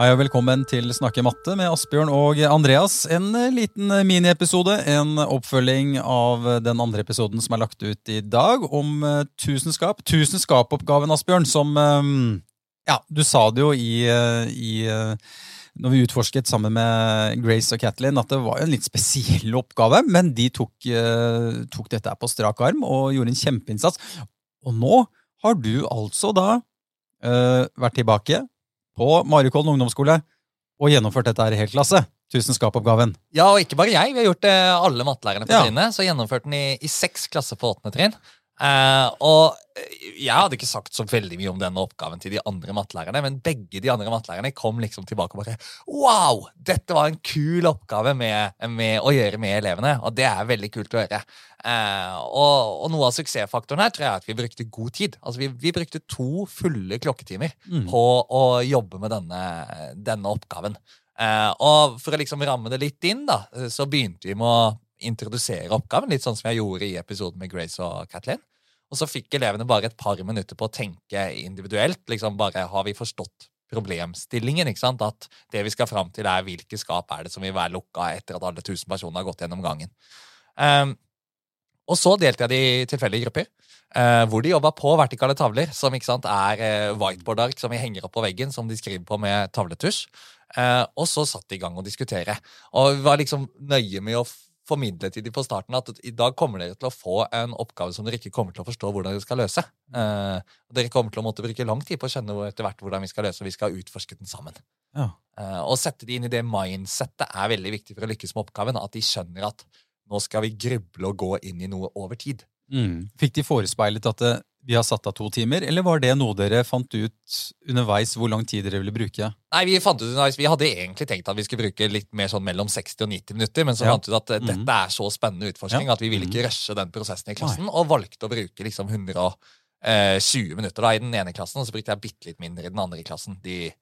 Hei og velkommen til Snakke matte med Asbjørn og Andreas. En eh, liten eh, miniepisode, en oppfølging av den andre episoden som er lagt ut i dag, om eh, tusenskap. Tusenskapoppgaven, Asbjørn, som Ja, du sa det jo i, i når vi utforsket sammen med Grace og Kathleen, at det var en litt spesiell oppgave, men de tok, tok dette på strak arm og gjorde en kjempeinnsats. Og nå har du altså da vært tilbake på Marikollen ungdomsskole og gjennomført dette her i hel klasse. Tusenskapoppgaven. Ja, og ikke bare jeg. Vi har gjort det alle mattelærerne på ja. trinnet. Så gjennomførte den i, i seks klasser på åttende trinn. Uh, og jeg hadde ikke sagt så veldig mye om denne oppgaven til de andre mattelærerne, men begge de andre mattelærerne kom liksom tilbake og bare Wow! Dette var en kul oppgave med, med å gjøre med elevene, og det er veldig kult å gjøre. Uh, og, og, noe av suksessfaktoren her tror jeg er at vi brukte god tid. Altså Vi, vi brukte to fulle klokketimer mm. på å jobbe med denne, denne oppgaven. Uh, og for å liksom ramme det litt inn, da, så begynte vi med å introdusere oppgaven, litt sånn som jeg gjorde i episoden med Grace og Kathleen. Og så fikk elevene bare et par minutter på å tenke individuelt. liksom bare Har vi forstått problemstillingen? ikke sant? At det vi skal fram til, er hvilke skap er det som vil være lukka etter at alle tusen personer har gått gjennom gangen. Um, og så delte jeg de i tilfeldige grupper, uh, hvor de jobba på vertikale tavler, som sant, er uh, whiteboard-ark som vi henger opp på veggen, som de skriver på med tavletusj. Uh, og så satt de i gang å diskutere. Og vi var liksom nøye med å formidle til dem på starten at i dag kommer dere til å få en oppgave som dere ikke kommer til å forstå hvordan dere skal løse. Eh, dere kommer til å måtte bruke lang tid på å skjønne etter hvert hvordan vi skal løse, og vi skal utforske den sammen. Ja. Eh, å sette de inn i det mindsettet er veldig viktig for å lykkes med oppgaven. At de skjønner at nå skal vi gruble og gå inn i noe over tid. Mm. Fikk de forespeilet at det, vi har satt av to timer, eller var det noe dere fant ut underveis hvor lang tid dere ville bruke? Nei, Vi fant ut underveis, vi hadde egentlig tenkt at vi skulle bruke litt mer sånn mellom 60 og 90 minutter, men så ja. fant vi ut at mm. dette er så spennende utforskning ja. at vi ville ikke mhm. rushe den prosessen i klassen, Nei. og valgte å bruke liksom 120 eh, minutter da i den ene klassen, og så brukte jeg bitte litt mindre i den andre klassen. De,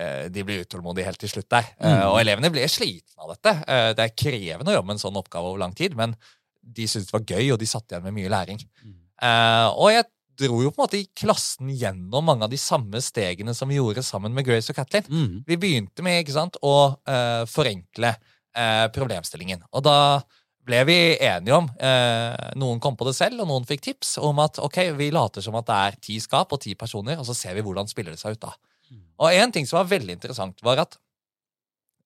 eh, de ble utålmodige helt til slutt der. Mm. Og elevene ble slitne av dette. Det er krevende å jobbe med en sånn oppgave over lang tid, men de syntes det var gøy, og de satt igjen med mye læring. Mm. og jeg dro jo på en måte i klassen gjennom mange av de samme stegene som vi gjorde sammen med Grace og Kathleen. Mm. Vi begynte med ikke sant, å uh, forenkle uh, problemstillingen. Og da ble vi enige om uh, Noen kom på det selv, og noen fikk tips om at ok, vi later som at det er ti skap og ti personer, og så ser vi hvordan spiller det seg ut da. Mm. Og en ting som var veldig interessant, var at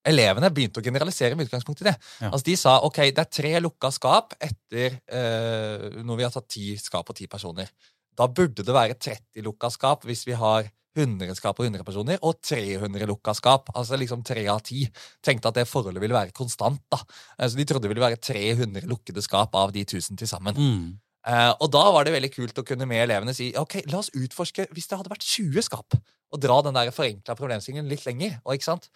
elevene begynte å generalisere med utgangspunkt i det. Ja. Altså De sa ok, det er tre lukka skap etter når vi har tatt ti skap og ti personer. Da burde det være 30 lukka skap hvis vi har 100 skap og 100 personer, og 300 lukka skap. Altså liksom 3 av 10. Tenkte at det forholdet ville være konstant. da. Altså De trodde det ville være 300 lukkede skap av de 1000 til sammen. Mm. Uh, og da var det veldig kult å kunne med elevene si ok, la oss utforske hvis det hadde vært 20 skap, og dra den der forenkla problemstillingen litt lenger. Og ikke sant?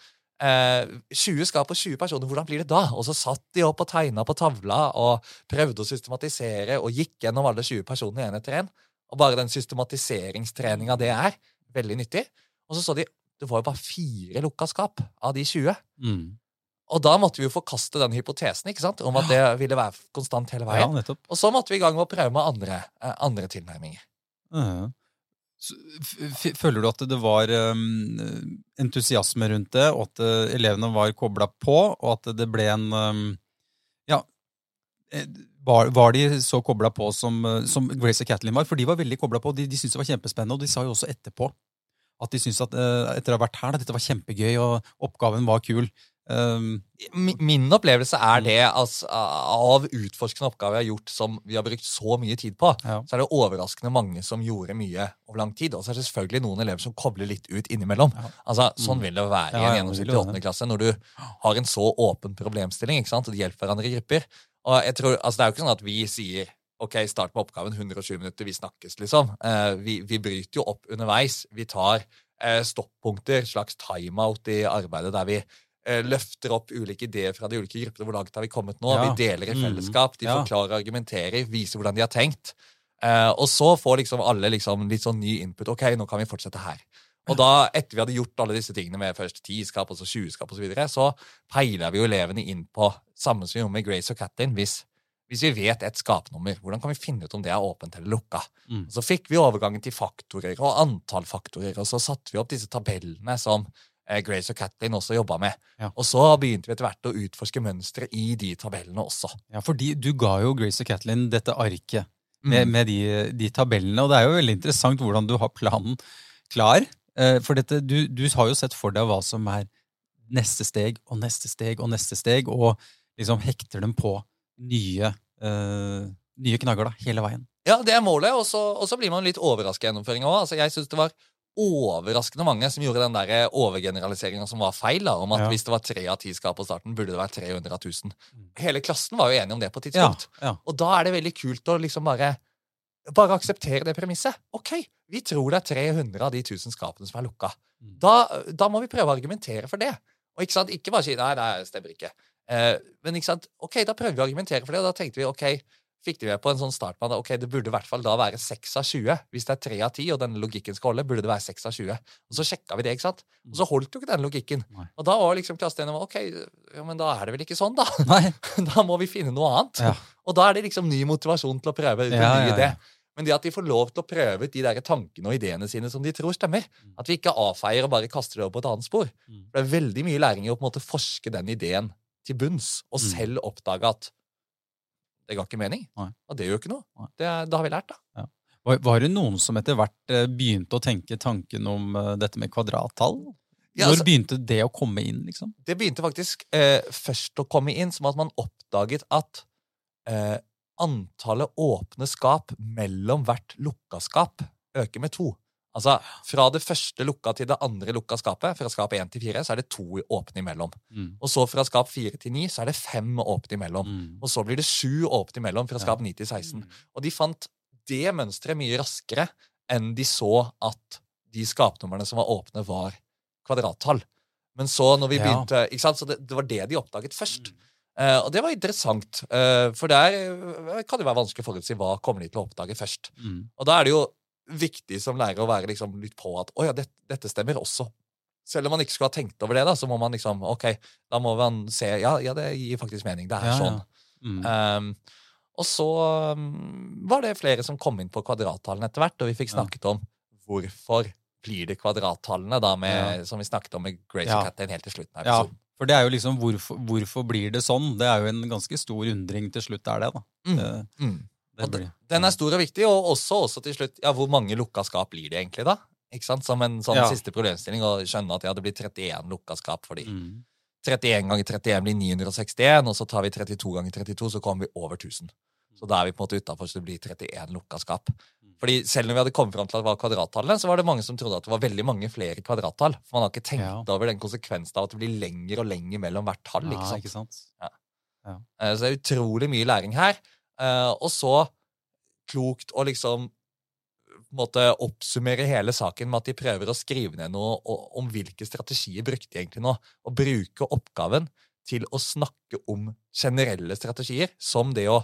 Uh, eh, 20 skap og 20 personer, hvordan blir det da? Og så satt de opp og tegna på tavla og prøvde å systematisere og gikk gjennom alle 20 personene én etter én. Og bare den systematiseringstreninga det er, veldig nyttig. Og så så de det var jo bare fire lukka skap av de 20. Mm. Og da måtte vi jo forkaste den hypotesen ikke sant? om at det ville være konstant hele veien. Ja, og så måtte vi i gang med å prøve med andre, eh, andre tilnærminger. Mm. Føler du at det var um, entusiasme rundt det, og at uh, elevene var kobla på, og at det ble en um, Ja, eh, var, var, de så kobla på som, eh, som, Grace og Kathleen var? For de var veldig kobla på. De, de syntes det var kjempespennende, og de sa jo også etterpå at de syntes at uh, etter å ha vært her, dette var kjempegøy, og oppgaven var kul. Um, Min opplevelse er det altså, av utforskende oppgaver jeg har gjort som vi har brukt så mye tid på, ja. så er det overraskende mange som gjorde mye over lang tid. Og så er det selvfølgelig noen elever som kobler litt ut innimellom. Ja. Altså, Sånn mm. vil det være i en gjennomsnittlig åttende klasse når du har en så åpen problemstilling, ikke sant? og de hjelper hverandre i grupper. Og jeg tror, altså Det er jo ikke sånn at vi sier OK, start med oppgaven 120 minutter, vi snakkes, liksom. Eh, vi, vi, bryter jo opp underveis. Vi tar eh, stoppunkter, slags timeout i arbeidet, der vi eh, løfter opp ulike ideer fra de ulike gruppene. Hvor langt har vi kommet nå? Ja. Vi deler i mm. fellesskap. De ja. forklarer, argumenterer, viser hvordan de har tenkt. Eh, og så får liksom alle liksom litt sånn ny input. OK, nå kan vi fortsette her. Og da, etter vi hadde gjort alle disse tingene med først 10 skap og så 20 skap, og så, videre, så peila vi jo elevene inn på samme som vi gjorde med Grace og Katlin. Hvis, hvis, vi vet et skapnummer, hvordan kan vi finne ut om det er åpent eller lukka? Mm. Så fikk vi overgangen til faktorer og antall faktorer, og så satte vi opp disse tabellene som eh, Grace og Catlin også jobba med. Ja. Og så begynte vi etter hvert å utforske mønstre i de tabellene også. Ja, fordi du ga jo Grace og Catlin dette arket med, Mm. med de, de tabellene, og det er jo veldig interessant hvordan du har planen klar. Eh, For dette, du, du har jo sett for deg hva som er neste steg og neste steg og neste steg, og liksom hekter dem på nye, eh, nye knagger da, hele veien. Ja, det er målet, og så, og så blir man litt overraska i gjennomføringa òg. Altså, jeg syns det var overraskende mange som gjorde den der overgeneraliseringa som var feil, da, om at Ja. hvis det var tre av ti skap på starten, burde det være 300 av 1000. Mm. Hele klassen var jo enige om det på et Ja, tidspunkt. ja. Og da er det veldig kult å liksom bare bare akseptere det premisset. OK, vi tror det er 300 av de 1000 skapene som er lukka. Mm. Da, da må vi prøve å argumentere for det. Og ikke sant, ikke bare si nei, det stemmer ikke. Eh, men ikke sant, ok, da prøver vi å argumentere for det, og da tenkte vi ok, fikk de med på en sånn start med at ok, det burde i hvert fall da være 6 av 20. Hvis det er 3 av 10, og denne logikken skal holde, burde det være 6 av 20. Og så sjekka vi det, ikke sant? Og så holdt jo ikke den logikken. Nei. Og da var liksom klassen enig ok, ja, men da er det vel ikke sånn, da. Nei. Da må vi finne noe annet. Ja. Og da er det liksom ny motivasjon til å prøve ut en Ja, ny idé. Men det at de får lov til å prøve ut de der tankene og ideene sine som de tror stemmer, Mm. at vi ikke avfeier og bare kaster det over på et annet spor. Mm. For det er veldig mye læring i å på en måte forske den ideen til bunns, og Mm. selv oppdage at det ga ikke mening. Nei. Og det gjør ikke noe. Det, det har vi lært, da. Var, var det noen som etter hvert eh, begynte å tenke tanken om eh, dette med kvadrattall? Ja, Når altså- begynte det å komme inn, liksom? Det begynte faktisk eh, først å komme inn som at man oppdaget at eh, antallet åpne skap mellom hvert lukka skap øker med to. Altså, Fra det første lukka til det andre lukka skapet, fra skap 1 til 4, så er det to åpne imellom. Mm. Og så fra skap 4 til 9, så er det fem åpne imellom. Mm. Og så blir det sju åpne imellom fra skap 9 til 16. Og de fant det mønsteret mye raskere enn de så at de skapnumrene som var åpne, var kvadrattall. Men så når vi begynte, ikke sant, så det, det var det de oppdaget først. Uh, og det var interessant, uh, for der eh, kan det være vanskelig å forutsi hva kommer de til å oppdage først. Mm. Og da er det jo viktig som lærer å være liksom litt på at å ja, det, dette stemmer også. Selv om man ikke skulle ha tenkt over det, da, så må man liksom ok, da må man se ja, ja det gir faktisk mening. Det er Ja, sånn. Mm. Um, og så um, var det flere som kom inn på kvadrattallene etter hvert, og vi fikk snakket om hvorfor blir det kvadrattallene, da, med, som vi snakket om med Grace Ja. Kathleen helt til slutten her. Ja, for det er jo liksom hvorfor, hvorfor blir det sånn? Det er jo en ganske stor undring til slutt, er det, da. Mm. Det, Mm. Blir, Den er stor og viktig, og også, også til slutt ja, hvor mange lukka skap blir det egentlig, da? Ikke sant? Som en sånn Ja. siste problemstilling å skjønne at ja, det blir 31 lukka skap fordi mm. 31 ganger 31 blir 961, og så tar vi 32 ganger 32, så kommer vi over 1000. Så da er vi på en måte utafor, så det blir 31 lukka skap. Fordi selv når vi hadde kommet fram til at det var kvadrattallene, så var det mange som trodde at det var veldig mange flere kvadrattall. For man har ikke tenkt Ja. over den konsekvensen av at det blir lenger og lenger mellom hvert tall. Ikke sant? ikke sant? Ja. Så det er utrolig mye læring her. Eh, Og så klokt å liksom måte oppsummere hele saken med at de prøver å skrive ned noe om hvilke strategier brukte de egentlig nå. Og bruke oppgaven til å snakke om generelle strategier, som det å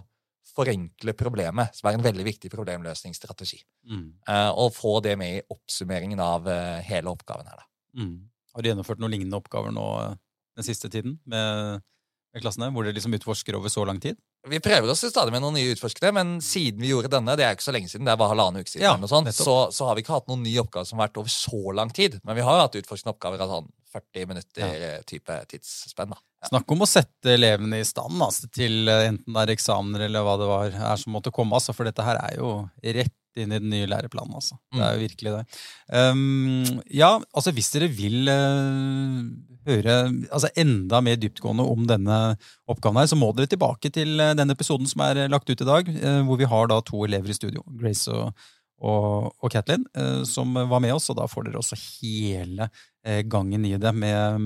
forenkle problemet, som er en veldig viktig problemløsningsstrategi. Mm. Eh, Og få det med i oppsummeringen av eh, hele oppgaven her, da. Mm. Har du gjennomført noen lignende oppgaver nå den siste tiden med, med klassene, hvor dere liksom utforsker over så lang tid? Vi prøver oss stadig med noen nye utforskere, men siden vi gjorde denne, det er jo ikke så lenge siden, det var halvannen uke siden, Ja, sånt, så, så har vi ikke hatt noen ny oppgave som har vært over så lang tid. Men vi har jo hatt utforskende oppgaver av sånn 40 minutter eh, type tidsspenn. Ja. Snakk om å sette elevene i stand altså, til eh, enten det er eksamener eller hva det var, er som måtte komme. Altså, for dette her er jo rett inn i den nye læreplanen. Altså. Det er jo virkelig det. Um, ja, altså hvis dere vil uh, høre altså, enda mer dyptgående om denne oppgaven, her, så må dere tilbake til eh, den episoden som er eh, lagt ut i dag, uh, hvor vi har da to elever i studio, Grace og, og, og Kathleen, eh, som var med oss. Og da får dere også hele gangen i det med,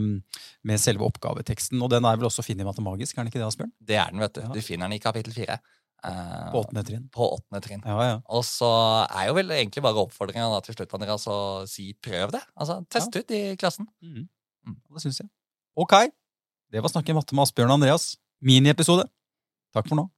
med selve oppgaveteksten. Og den er vel også finne i Matemagisk, er den ikke det, Asbjørn? Det er den, vet du. Du finner den i kapittel fire. Eh, På åttende trinn. på åttende trinn. Ja, ja. Og så er jo vel egentlig bare oppfordringa til slutt Andreas, å si prøv det. Altså, Test ut i klassen. Mm. Mm. Det syns jeg. Ok. Det var Snakke matte med Asbjørn og Andreas. Miniepisode. Takk for nå.